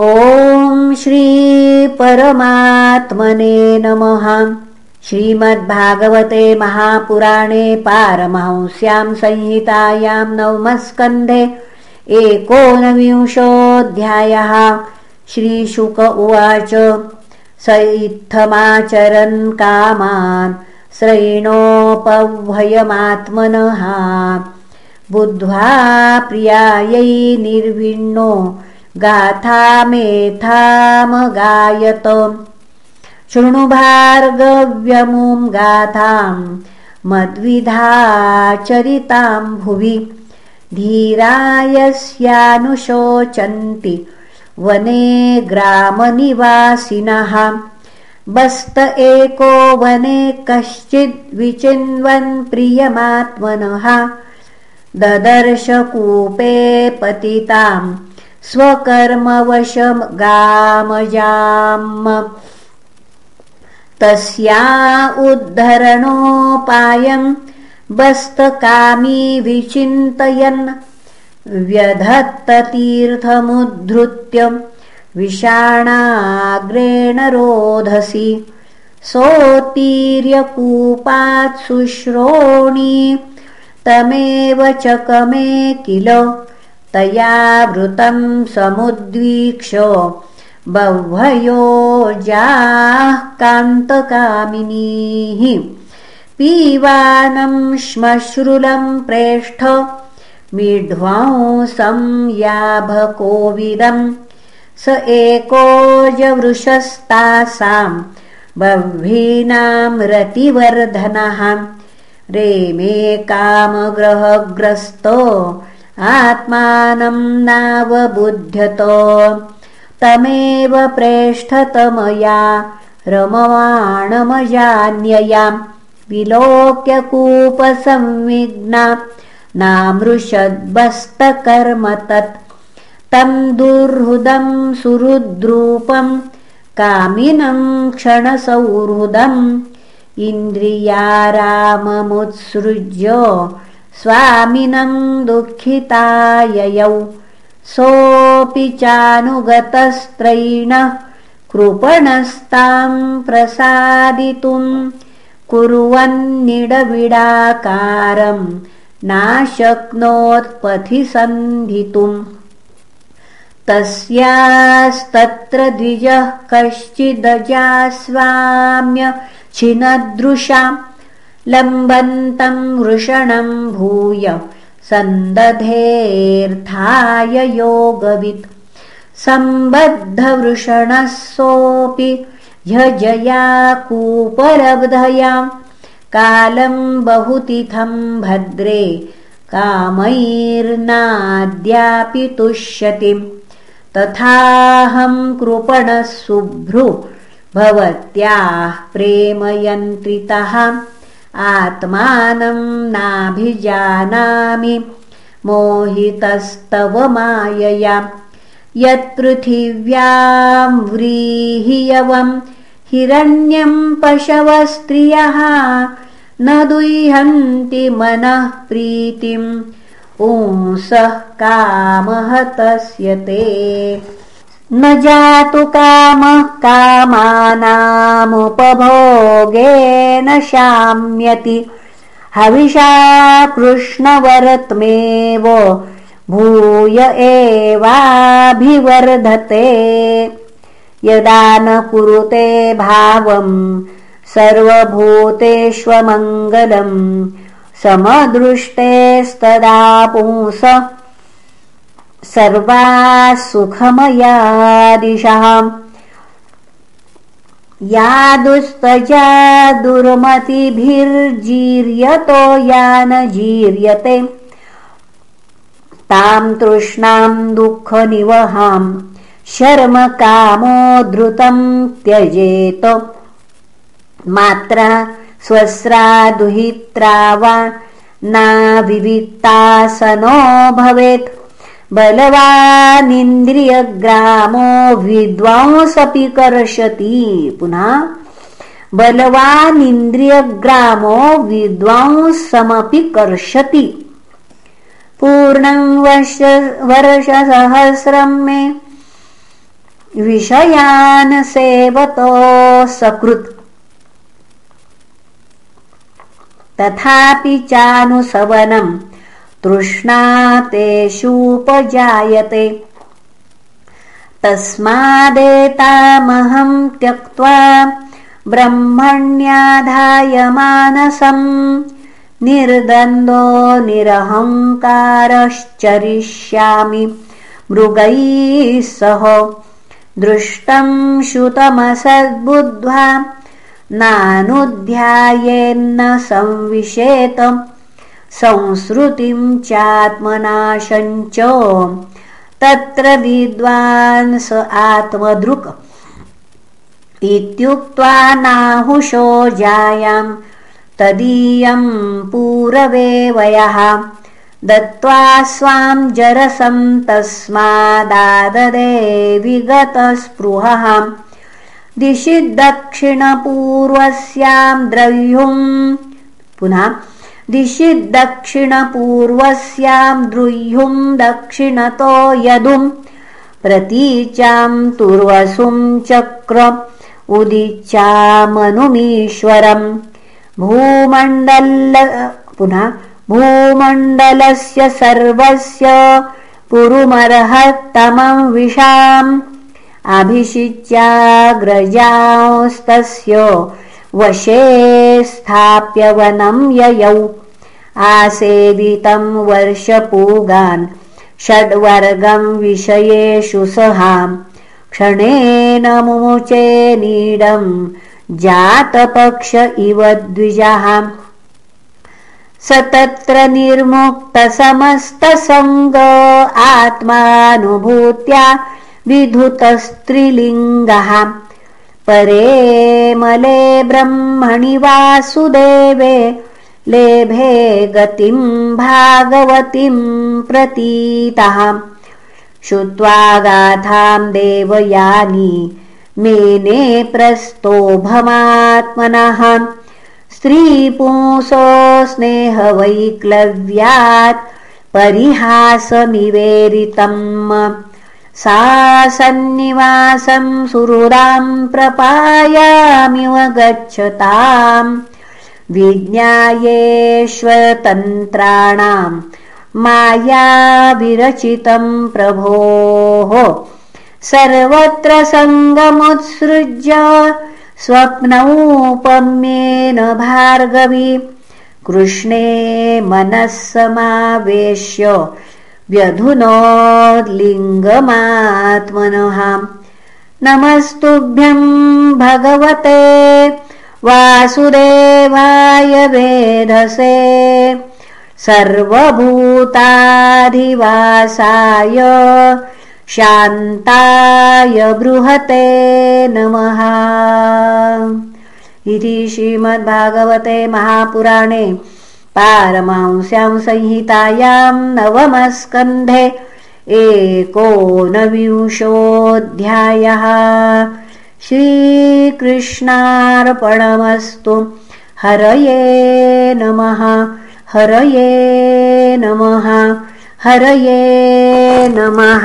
ॐ श्रीपरमात्मने नमः। श्रीमद्भागवते महापुराणे पारमहंस्यां संहितायां नवमस्कन्धे एकोनविंशोऽध्यायः। श्रीशुक उवाच स इत्थमाचरन् कामान् श्रयिणोपभयमात्मनः बुद्ध्वा प्रियायै निर्विण्णो गाथामेथामगायत शृणु भार्गव्यमुं गाथां मद्विधाचरितां भुवि धीरायस्यानुशोचन्ति वने ग्रामनिवासिनः। बस्त एको वने कश्चिद्विचिन्वन् प्रियमात्मनः। ददर्शकूपे पतिताम् स्वकर्मवशगामजाम् तस्या उद्धरणोपायम् बस्तकामी विचिन्तयन् व्यधत्ततीर्थमुद्धृत्य विषाणाग्रेण रोधसि। सोत्तीर्यकूपात् शुश्रोणी तमेव चकमे किल तया वृतं समुद्वीक्ष बह्वयोजाः कान्तकामिनीः। पीवानं श्मश्रुलं प्रेष्ठ। मिढ्वांसं याभकोविदम्। स एकोजवृषस्तासां बह्वीनां रतिवर्धनः। रेमे कामग्रहग्रस्तो आत्मानं नावबुध्यत तमेव प्रेष्ठतमया रममाणमजान्ययां। विलोक्यकूपसंविघ्ना नामृषद्बस्तकर्म तत् तं दुर्हृदं सुहृद्रूपं कामिनं क्षणसौहृदम्। इन्द्रियाराममुत्सृज्य स्वामिनं दुःखिताययौ। सोऽपि चानुगतस्त्रैणः कृपणस्तां प्रसादितुं कुर्वन्निडबिडाकारं नाशक्नोत्पथि सन्धितुम् तस्यास्तत्र द्विजः कश्चिदजास्वाम्य छिनदृशाम् लम्बन्तं वृषणं भूय सन्दधेऽर्थाय योगवित्। सम्बद्धवृषणः सोऽपि ह्यजया कूपलब्धयां कालं बहुतिथं भद्रे कामैर्नाद्यापि तुष्यति। तथाहं कृपणः शुभ्रु भवत्याः प्रेमयन्त्रितः आत्मानं नाभिजानामि। मोहितस्तव मायया। यत्पृथिव्यां व्रीहियवं। हिरण्यं पशवस्त्रियः न दुह्यन्ति मनः प्रीतिम्। पुंसः कामः तस्य ते न जातु कामः कामानामुपभोगेन शाम्यति। हविषा कृष्णवरत्मेव भूय एवाभिवर्धते। यदा न कुरुते भावम् सर्वभूतेष्वमङ्गलम् समदृष्टेस्तदा पुंस सर्वा सुखमयादिशः या दुस्तजा दुर्मतिभिर्जीर्यतो या न जीर्यते। तां तृष्णां दुःखनिवहां शर्मकामो धृतं त्यजेत। मात्रा स्वस्रा दुहित्रा वा नाविविक्तासनो भवेत् बलवानिन्द्रियग्रामो विद्वांसपि कर्षति पुनः बलवानिन्द्रियग्रामो विद्वांसमपि कर्षति पूर्णं वर्षसहस्रं मे विषयान् सेवतो सकृत्। तथापि चानुसवनम् तृष्णा तेषूपजायते तस्मादेतामहं त्यक्त्वा ब्रह्मण्याधाय मानसम् निर्दन्दो निरहङ्कारश्चरिष्यामि मृगैः सह दृष्टं श्रुतमसद्बुद्ध्वा नानुध्यायेन्न संविशेत संसृतिं चात्मनाशञ्च। तत्र विद्वान् स आत्मदृक्। इत्युक्त्वा नाहुषो जायां तदीयं पूरवे वयः। दत्त्वा स्वां जरसं तस्मादाददे विगतस्पृहः। दिशि दक्षिणपूर्वस्यां द्रव्युम् पुनः दिशि दक्षिणपूर्वस्यां द्रुह्युं दक्षिणतो यदुम् प्रतीचां तुर्वसुं चक्र उदिच्चामनुमीश्वरम् भूमण्डल पुनः भूमण्डलस्य सर्वस्य पुरुमर्हत्तमं विशाम् अभिषिच्याग्रजांस्तस्य वशे स्थाप्य वनं ययौ। आसेवितं वर्षपूगान् षड्वर्गं विषयेषु सहाम्। क्षणेन मुमुचे नीडम् जातपक्ष इव द्विजः। स तत्र निर्मुक्तसमस्तसङ्ग आत्मानुभूत्या विधुतस्त्रिलिङ्गः परे मले ब्रह्मणि वासुदेवे लेभे गतिं भागवतीं प्रतीतः। श्रुत्वा गाथां देवयानी मेने प्रस्तोभमात्मनः। स्त्रीपुंसो स्नेहवैक्लव्यात् परिहासमिवेरितम् सा सन्निवासं सुहृदां प्रपायामिव गच्छताम् विज्ञायेष्वतन्त्राणां मायाविरचितं प्रभोः। सर्वत्र सङ्गमुत्सृज्य स्वप्नौपम्येन भार्गवी। कृष्णे मनः समावेश्य व्यधुनोलिङ्गमात्मनः नमस्तुभ्यं भगवते वासुदेवाय वेधसे। सर्वभूताधिवासाय शान्ताय बृहते नमः। इति श्रीमद्भागवते महापुराणे पारमांस्यां संहितायां नवमस्कन्धे एकोनविंशोऽध्यायः. श्रीकृष्णार्पणमस्तु। हरये नमः हरये नमः हरये नमः